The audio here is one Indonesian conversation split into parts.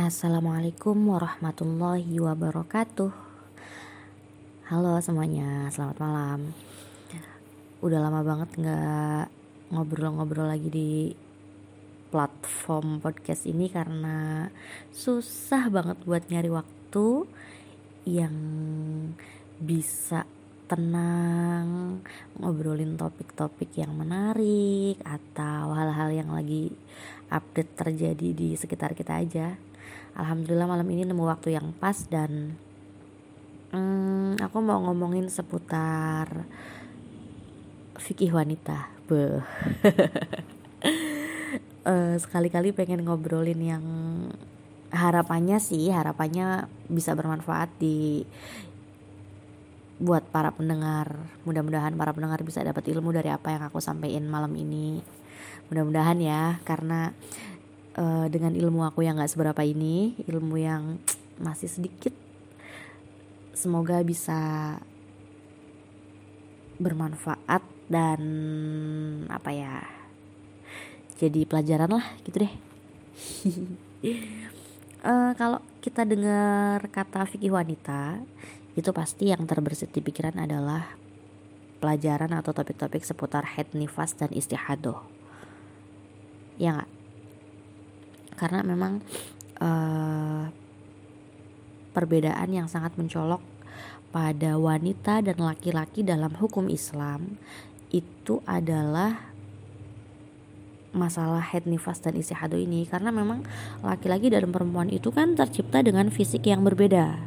Assalamualaikum warahmatullahi wabarakatuh Halo semuanya, selamat malam Udah lama banget gak ngobrol-ngobrol lagi di platform podcast ini Karena susah banget buat nyari waktu Yang bisa tenang ngobrolin topik-topik yang menarik atau hal-hal yang lagi update terjadi di sekitar kita aja. Alhamdulillah malam ini nemu waktu yang pas dan hmm, aku mau ngomongin seputar fikih wanita. Beh. uh, sekali-kali pengen ngobrolin yang harapannya sih harapannya bisa bermanfaat di buat para pendengar. Mudah-mudahan para pendengar bisa dapat ilmu dari apa yang aku sampaikan malam ini. Mudah-mudahan ya, karena uh, dengan ilmu aku yang gak seberapa ini, ilmu yang masih sedikit, semoga bisa bermanfaat dan apa ya, jadi pelajaran lah gitu deh. uh, kalau kita dengar kata fikih wanita itu pasti yang terbersit di pikiran adalah pelajaran atau topik-topik seputar head nifas dan istihadoh ya gak? Karena memang uh, perbedaan yang sangat mencolok pada wanita dan laki-laki dalam hukum Islam itu adalah masalah head nifas dan istihadoh ini. Karena memang laki-laki dan perempuan itu kan tercipta dengan fisik yang berbeda.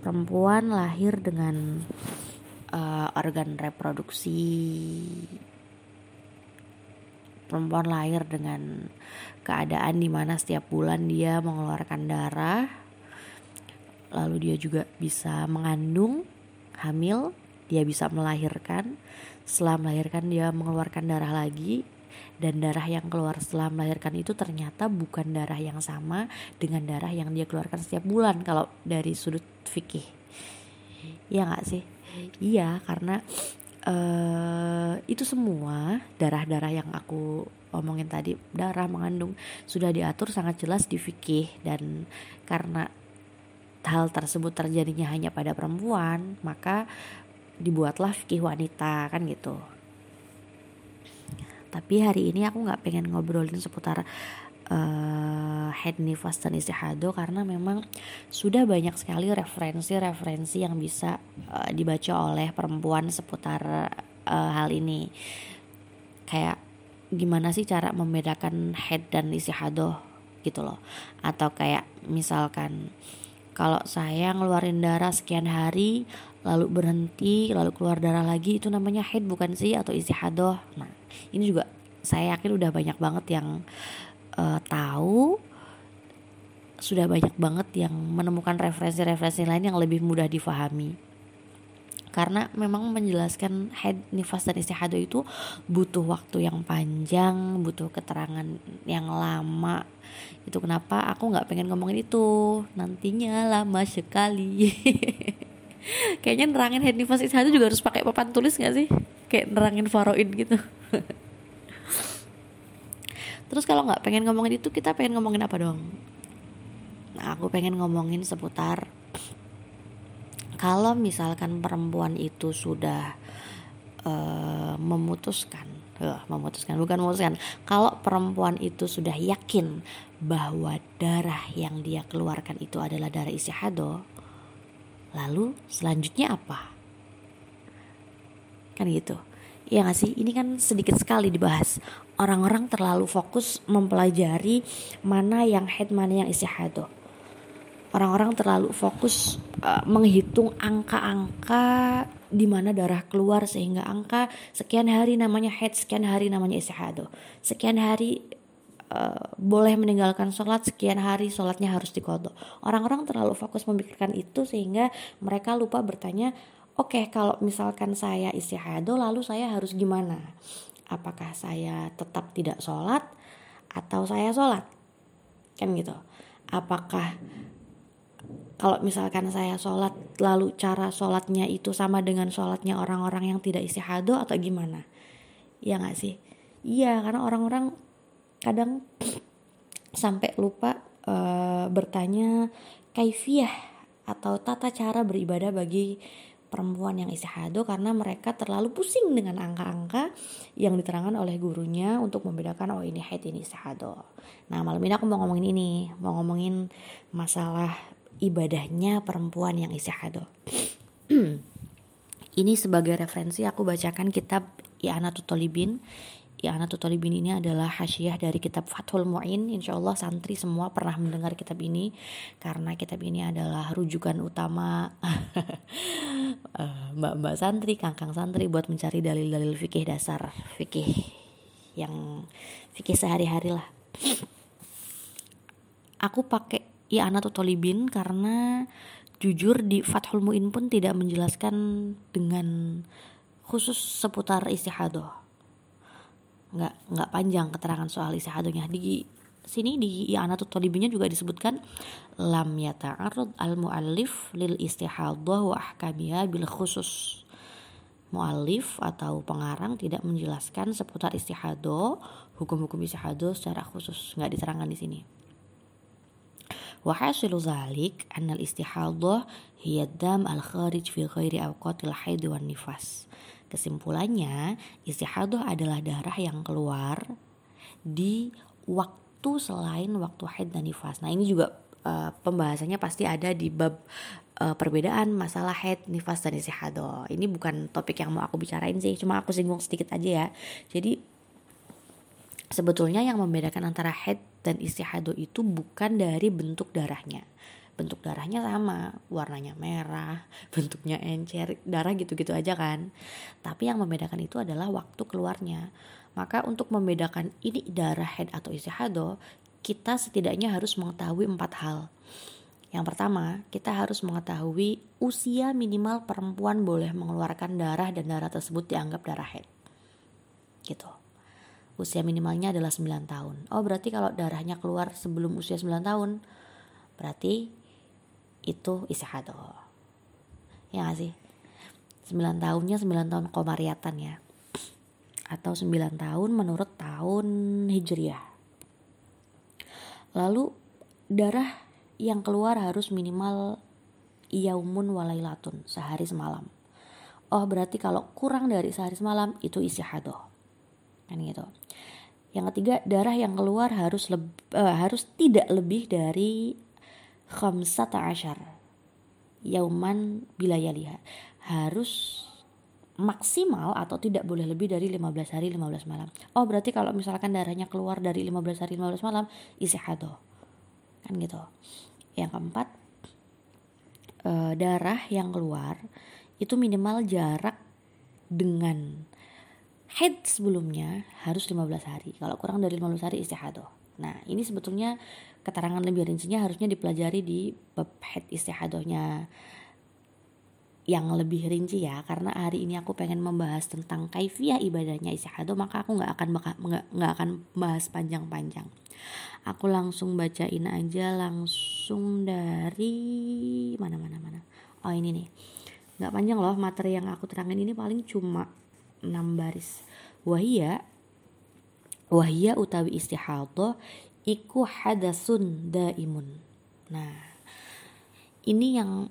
Perempuan lahir dengan uh, organ reproduksi perempuan lahir dengan keadaan di mana setiap bulan dia mengeluarkan darah lalu dia juga bisa mengandung hamil dia bisa melahirkan. Setelah melahirkan dia mengeluarkan darah lagi dan darah yang keluar setelah melahirkan itu ternyata bukan darah yang sama dengan darah yang dia keluarkan setiap bulan kalau dari sudut fikih. Ya nggak sih? Iya karena uh, itu semua darah-darah yang aku omongin tadi darah mengandung sudah diatur sangat jelas di fikih. Dan karena hal tersebut terjadinya hanya pada perempuan maka dibuatlah fikih wanita kan gitu. Tapi hari ini aku nggak pengen ngobrolin seputar uh, head nifas dan istihado karena memang sudah banyak sekali referensi-referensi yang bisa uh, dibaca oleh perempuan seputar uh, hal ini. Kayak gimana sih cara membedakan head dan istihado gitu loh. Atau kayak misalkan kalau saya ngeluarin darah sekian hari lalu berhenti lalu keluar darah lagi itu namanya head bukan sih? Atau istihadoh nah ini juga saya yakin udah banyak banget yang uh, tahu sudah banyak banget yang menemukan referensi-referensi lain yang lebih mudah difahami. Karena memang menjelaskan head nifas dan istihadah itu butuh waktu yang panjang butuh keterangan yang lama. Itu kenapa aku nggak pengen ngomongin itu. Nantinya lama sekali. Kayaknya nerangin head nifas istihadah juga harus pakai papan tulis nggak sih? Kayak nerangin faroid gitu terus kalau nggak pengen ngomongin itu kita pengen ngomongin apa dong? Nah, aku pengen ngomongin seputar kalau misalkan perempuan itu sudah uh, memutuskan uh, memutuskan bukan memutuskan kalau perempuan itu sudah yakin bahwa darah yang dia keluarkan itu adalah darah isyahado lalu selanjutnya apa? Kan gitu. Ya gak sih? Ini kan sedikit sekali dibahas orang-orang terlalu fokus mempelajari mana yang head mana yang istihadoh orang-orang terlalu fokus uh, menghitung angka-angka di mana darah keluar sehingga angka sekian hari namanya head sekian hari namanya istihadoh sekian hari Uh, boleh meninggalkan sholat sekian hari sholatnya harus dikodok. Orang-orang terlalu fokus memikirkan itu sehingga mereka lupa bertanya Oke, okay, kalau misalkan saya istihadah lalu saya harus gimana? Apakah saya tetap tidak sholat atau saya sholat? Kan gitu. Apakah kalau misalkan saya sholat lalu cara sholatnya itu sama dengan sholatnya orang-orang yang tidak istihadah atau gimana? Iya gak sih? Iya, karena orang-orang kadang sampai lupa uh, bertanya kaifiah atau tata cara beribadah bagi perempuan yang istihado karena mereka terlalu pusing dengan angka-angka yang diterangkan oleh gurunya untuk membedakan oh ini haid ini istihado. Nah malam ini aku mau ngomongin ini, mau ngomongin masalah ibadahnya perempuan yang istihado. ini sebagai referensi aku bacakan kitab I'anatul Tolibin I'ana Tutolibin ini adalah hasyiah dari kitab Fathul Mu'in. Insya Allah santri semua pernah mendengar kitab ini Karena kitab ini adalah rujukan utama eh, Mbak-mbak santri, kangkang santri Buat mencari dalil-dalil fikih dasar Fikih yang fikih sehari-hari lah. Aku pakai I'ana Tutolibin karena jujur di Fathul Mu'in pun tidak menjelaskan dengan khusus seputar istihadah nggak nggak panjang keterangan soal istihadohnya di sini di i'anatul tolibinya juga disebutkan lam yata'arud al muallif lil istihadah wa ahkamiha bil khusus. Muallif atau pengarang tidak menjelaskan seputar istihadah hukum-hukum istihadah secara khusus. Nggak diterangkan di sini. Annal istihadah hiya dam al kharij fi ghairi awqatil haid wan nifas Kesimpulannya, istihadah adalah darah yang keluar di waktu selain waktu haid dan nifas. Nah, ini juga uh, pembahasannya pasti ada di bab uh, perbedaan masalah haid, nifas dan istihadah. Ini bukan topik yang mau aku bicarain sih, cuma aku singgung sedikit aja ya. Jadi sebetulnya yang membedakan antara haid dan istihadah itu bukan dari bentuk darahnya bentuk darahnya sama warnanya merah bentuknya encer darah gitu-gitu aja kan tapi yang membedakan itu adalah waktu keluarnya maka untuk membedakan ini darah head atau istihado kita setidaknya harus mengetahui empat hal yang pertama, kita harus mengetahui usia minimal perempuan boleh mengeluarkan darah dan darah tersebut dianggap darah head. Gitu. Usia minimalnya adalah 9 tahun. Oh, berarti kalau darahnya keluar sebelum usia 9 tahun, berarti itu istihadoh ya gak sih? 9 tahunnya 9 tahun komariatan ya. Atau 9 tahun menurut tahun hijriah. Lalu darah yang keluar harus minimal yaumun walailatun sehari semalam. Oh berarti kalau kurang dari sehari semalam itu istihadoh kan gitu. Yang ketiga darah yang keluar harus leb, uh, harus tidak lebih dari khamsata ashar yauman bilayaliha harus maksimal atau tidak boleh lebih dari 15 hari 15 malam. Oh, berarti kalau misalkan darahnya keluar dari 15 hari 15 malam istihadah. Kan gitu. Yang keempat e, darah yang keluar itu minimal jarak dengan head sebelumnya harus 15 hari. Kalau kurang dari 15 hari istihadah. Nah, ini sebetulnya keterangan lebih rincinya harusnya dipelajari di bab head istihadohnya. Yang lebih rinci ya karena hari ini aku pengen membahas tentang kaifiah ibadahnya istihadah maka aku nggak akan nggak akan bahas panjang-panjang. Aku langsung bacain aja langsung dari mana mana mana? Oh ini nih. Nggak panjang loh materi yang aku terangin ini paling cuma 6 baris. Wahia wahia utawi istihadah iku hadasun daimun. Nah, ini yang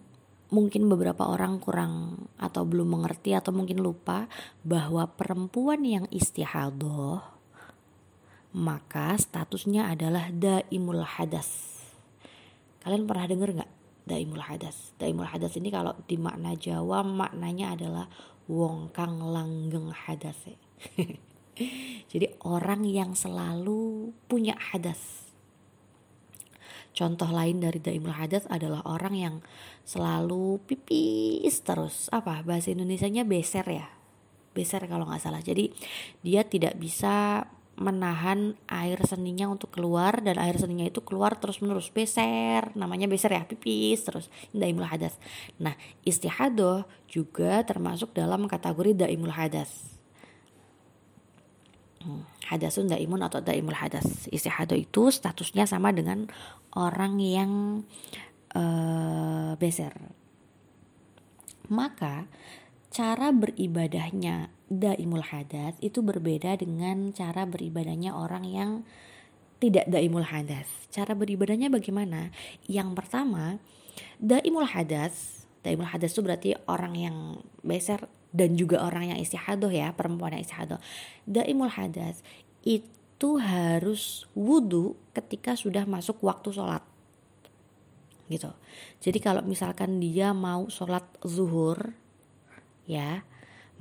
mungkin beberapa orang kurang atau belum mengerti atau mungkin lupa bahwa perempuan yang istihadoh maka statusnya adalah daimul hadas. Kalian pernah dengar nggak daimul hadas? Daimul hadas ini kalau di makna Jawa maknanya adalah wong kang langgeng hadas. Jadi orang yang selalu punya hadas. Contoh lain dari daimul hadas adalah orang yang selalu pipis terus. Apa bahasa Indonesianya beser ya? Beser kalau nggak salah. Jadi dia tidak bisa menahan air seninya untuk keluar dan air seninya itu keluar terus menerus beser namanya beser ya pipis terus daimul hadas nah istihadoh juga termasuk dalam kategori daimul hadas hadasun daimun atau daimul hadas istihado itu statusnya sama dengan orang yang uh, beser maka cara beribadahnya daimul hadas itu berbeda dengan cara beribadahnya orang yang tidak daimul hadas. Cara beribadahnya bagaimana? Yang pertama, daimul hadas. Daimul hadas itu berarti orang yang beser dan juga orang yang istihadoh ya, perempuan yang istihadoh. Daimul hadas itu harus wudhu ketika sudah masuk waktu sholat gitu. Jadi kalau misalkan dia mau sholat zuhur ya,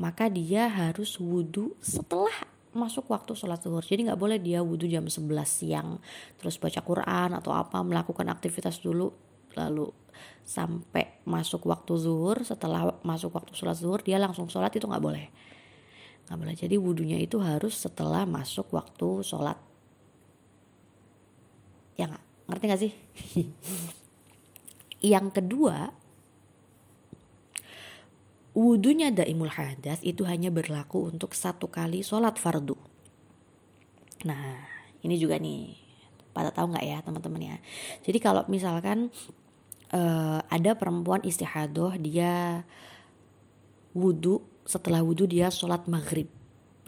maka dia harus wudhu setelah masuk waktu sholat zuhur. Jadi nggak boleh dia wudhu jam 11 siang terus baca Quran atau apa melakukan aktivitas dulu lalu sampai masuk waktu zuhur setelah masuk waktu sholat zuhur dia langsung sholat itu nggak boleh. Nggak boleh. Jadi wudhunya itu harus setelah masuk waktu sholat. Ya nggak? Ngerti nggak sih? Yang kedua, wudhunya daimul hadas itu hanya berlaku untuk satu kali sholat fardu. Nah, ini juga nih, pada tahu nggak ya teman-teman ya. Jadi kalau misalkan uh, ada perempuan istihadoh, dia wudhu, setelah wudhu dia sholat maghrib.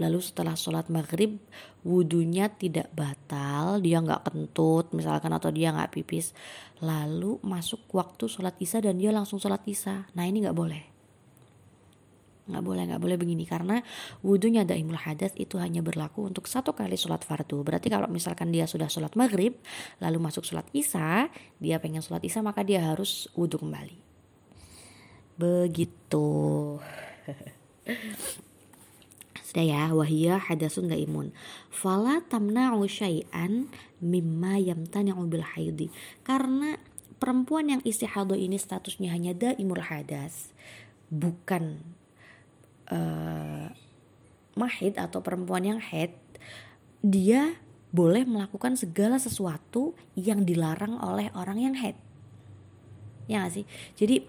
Lalu setelah sholat maghrib wudhunya tidak batal dia nggak kentut misalkan atau dia nggak pipis. Lalu masuk waktu sholat isya dan dia langsung sholat isya. Nah ini nggak boleh nggak boleh nggak boleh begini karena wudhunya daimul hadas itu hanya berlaku untuk satu kali sholat fardu berarti kalau misalkan dia sudah sholat maghrib lalu masuk sholat isya dia pengen sholat isya maka dia harus wudhu kembali begitu Sudah ya, wahia hadasun imun. Fala tamna'u syai'an mimma yamtani'u bil haidi. Karena perempuan yang istihadah ini statusnya hanya daimul hadas, bukan uh, mahid atau perempuan yang head, dia boleh melakukan segala sesuatu yang dilarang oleh orang yang head. Ya gak sih? Jadi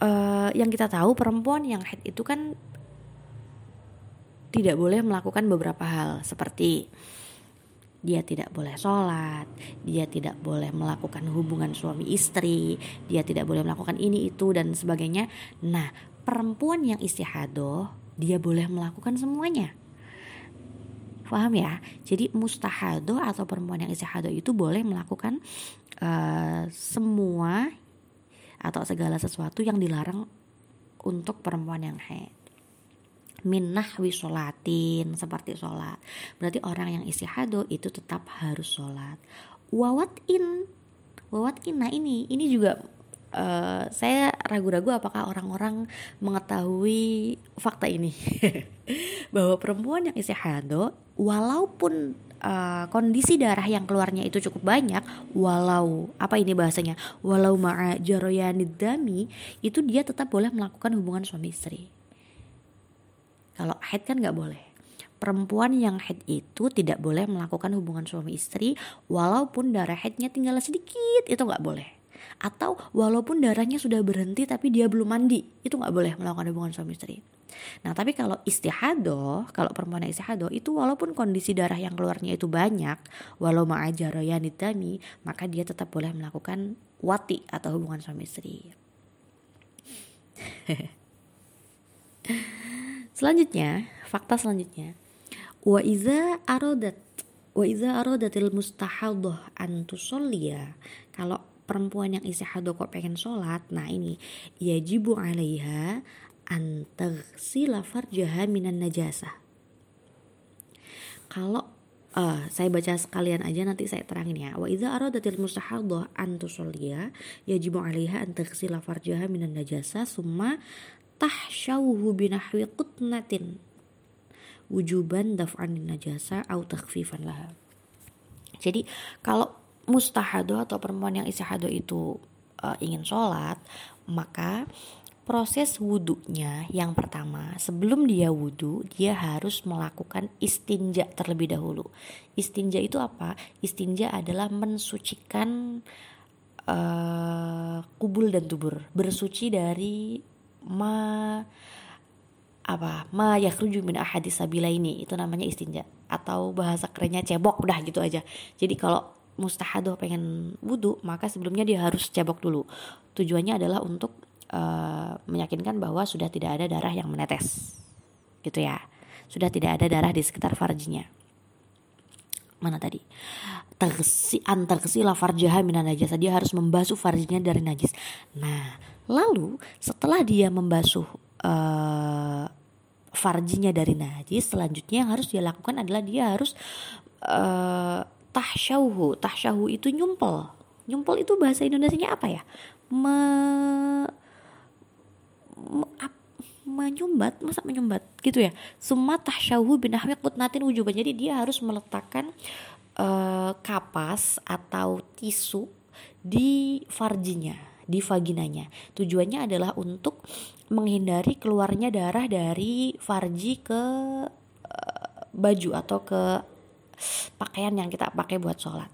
uh, yang kita tahu perempuan yang head itu kan tidak boleh melakukan beberapa hal seperti dia tidak boleh sholat, dia tidak boleh melakukan hubungan suami istri, dia tidak boleh melakukan ini itu dan sebagainya. Nah, perempuan yang istihadoh dia boleh melakukan semuanya. Paham ya? Jadi mustahadoh atau perempuan yang istihadoh itu boleh melakukan uh, semua atau segala sesuatu yang dilarang untuk perempuan yang haid minnah wisolatin seperti sholat berarti orang yang istihado itu tetap harus sholat wawatin wawatin nah ini ini juga uh, saya ragu-ragu apakah orang-orang mengetahui fakta ini bahwa perempuan yang istihado walaupun uh, kondisi darah yang keluarnya itu cukup banyak walau apa ini bahasanya walau ma'a jaroyanidami itu dia tetap boleh melakukan hubungan suami istri kalau head kan nggak boleh. Perempuan yang head itu tidak boleh melakukan hubungan suami istri walaupun darah headnya tinggal sedikit itu nggak boleh. Atau walaupun darahnya sudah berhenti tapi dia belum mandi itu nggak boleh melakukan hubungan suami istri. Nah tapi kalau istihado, kalau perempuan yang istihado itu walaupun kondisi darah yang keluarnya itu banyak, walau ma'ajaraya nidami, maka dia tetap boleh melakukan wati atau hubungan suami istri. Selanjutnya, fakta selanjutnya. Wa iza arodat wa iza aradatil mustahadhah an tusalliya. Kalau perempuan yang istihadah kok pengen sholat, nah ini yajibu alaiha an taghsila farjaha minan najasah. Kalau uh, saya baca sekalian aja nanti saya terangin ya. Wa idza aradatil mustahadhah an tusalliya yajibu alaiha an taghsila farjaha minan najasa summa tahsyauhu binahwi qutnatin wujuban daf'an najasa au takhfifan laha. Jadi kalau mustahado atau perempuan yang istihado itu uh, ingin sholat, maka proses wudhunya yang pertama sebelum dia wudhu dia harus melakukan istinja terlebih dahulu. Istinja itu apa? Istinja adalah mensucikan uh, kubul dan tubur, bersuci dari ma apa ma yakhruju min ahadis sabila ini itu namanya istinja atau bahasa kerennya cebok udah gitu aja jadi kalau mustahadoh pengen wudhu maka sebelumnya dia harus cebok dulu. Tujuannya adalah untuk uh, meyakinkan bahwa sudah tidak ada darah yang menetes. Gitu ya. Sudah tidak ada darah di sekitar farjinya. Mana tadi? Tersi antar kesila farjaha minan najasa. Dia harus membasuh farjinya dari najis. Nah lalu setelah dia membasuh uh, farjinya dari najis selanjutnya yang harus dia lakukan adalah dia harus uh, tahsyauhu tahsyauhu itu nyumpel. Nyumpel itu bahasa Indonesia apa ya? Me, me ap, menyumbat. Masa menyumbat? Gitu ya. Summa tahsyauhu binahwi qutnatin wujuban. Jadi dia harus meletakkan uh, kapas atau tisu di farjinya, di vaginanya. Tujuannya adalah untuk menghindari keluarnya darah dari farji ke uh, baju atau ke pakaian yang kita pakai buat sholat.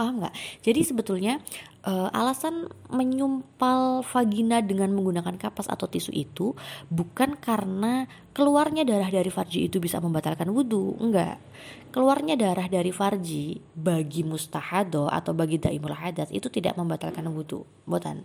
Paham nggak? Jadi sebetulnya uh, alasan menyumpal vagina dengan menggunakan kapas atau tisu itu bukan karena keluarnya darah dari farji itu bisa membatalkan wudhu, enggak. Keluarnya darah dari farji bagi mustahado atau bagi daimul hadas itu tidak membatalkan wudhu, buatan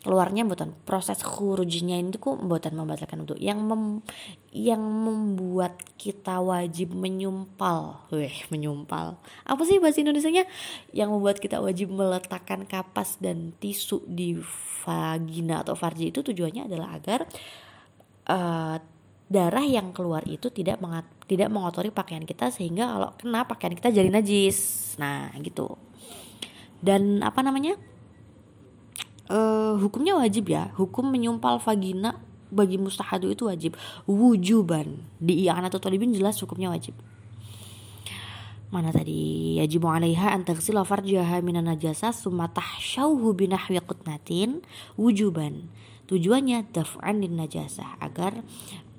keluarnya buatan proses khurujnya itu kok buatan membatalkan wudhu yang mem, yang membuat kita wajib menyumpal. Weh menyumpal. Apa sih bahasa Indonesia nya yang membuat kita wajib meletakkan kapas dan tisu di vagina atau farji itu tujuannya adalah agar uh, darah yang keluar itu tidak mengat, tidak mengotori pakaian kita sehingga kalau kena pakaian kita jadi najis. Nah gitu. Dan apa namanya uh, hukumnya wajib ya. Hukum menyumpal vagina bagi mustahadu itu wajib. Wujuban. Di atau talibin jelas hukumnya wajib. Mana tadi? Yajibu alaiha an taghsila farjaha minan najasa summa tahsyauhu binahwi qutnatin. Wujuban. Tujuannya daf'an din najasa. Agar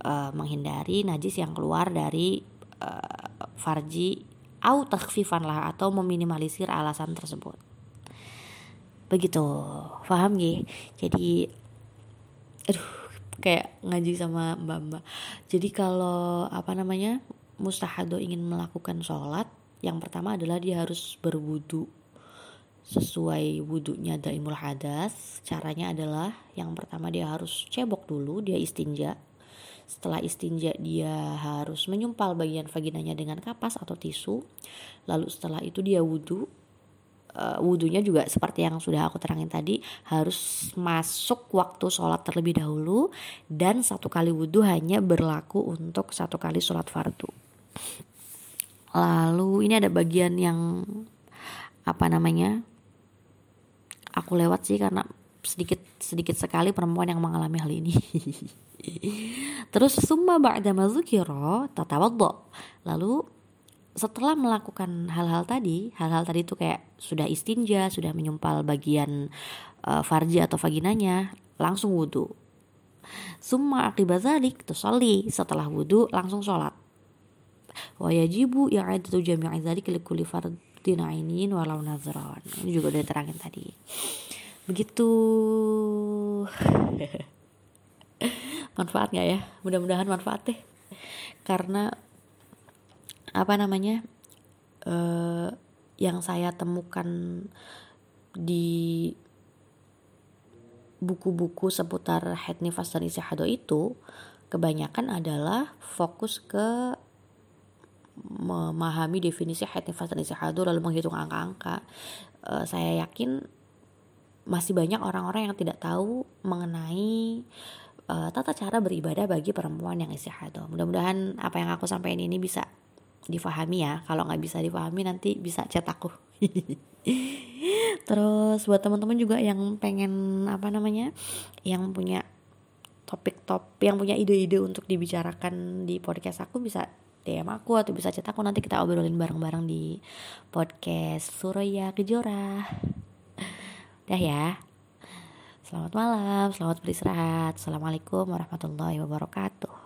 uh, menghindari najis yang keluar dari uh, farji au takhfifan lah atau meminimalisir alasan tersebut begitu. Paham gak jadi aduh kayak ngaji sama mbak mbak. Jadi kalau apa namanya mustahado ingin melakukan sholat yang pertama adalah dia harus berwudu sesuai wudhunya daimul hadas. Caranya adalah yang pertama dia harus cebok dulu dia istinja. Setelah istinja dia harus menyumpal bagian vaginanya dengan kapas atau tisu. Lalu setelah itu dia wudhu uh, wudhunya juga seperti yang sudah aku terangin tadi harus masuk waktu sholat terlebih dahulu dan satu kali wudhu hanya berlaku untuk satu kali sholat fardu. Lalu ini ada bagian yang apa namanya aku lewat sih karena sedikit sedikit sekali perempuan yang mengalami hal ini. Terus summa ba'da mazukiro tatawaddo. Lalu setelah melakukan hal-hal tadi, hal-hal tadi itu kayak sudah istinja, sudah menyumpal bagian uh, farji atau vaginanya, langsung wudhu. Summa akibazalik tusalli setelah wudhu langsung sholat. Wa yajibu i'adatu jami'i dzalik likulli fardin ainin walau nazran. Ini juga udah terangin tadi. Begitu. manfaat gak ya? Mudah-mudahan manfaat deh. Karena apa namanya uh, yang saya temukan di buku-buku seputar head nifas dan istihado itu kebanyakan adalah fokus ke memahami definisi head nifas dan istihado lalu menghitung angka-angka. Uh, saya yakin masih banyak orang-orang yang tidak tahu mengenai uh, tata cara beribadah bagi perempuan yang istihado mudah-mudahan apa yang aku sampaikan ini bisa difahami ya. Kalau nggak bisa difahami nanti bisa chat aku. Terus buat teman-teman juga yang pengen apa namanya yang punya topik top yang punya ide-ide untuk dibicarakan di podcast aku bisa DM aku atau bisa chat aku. Nanti kita obrolin bareng-bareng di podcast Suraya Kejora. Dah ya. Selamat malam selamat beristirahat. Assalamualaikum warahmatullahi wabarakatuh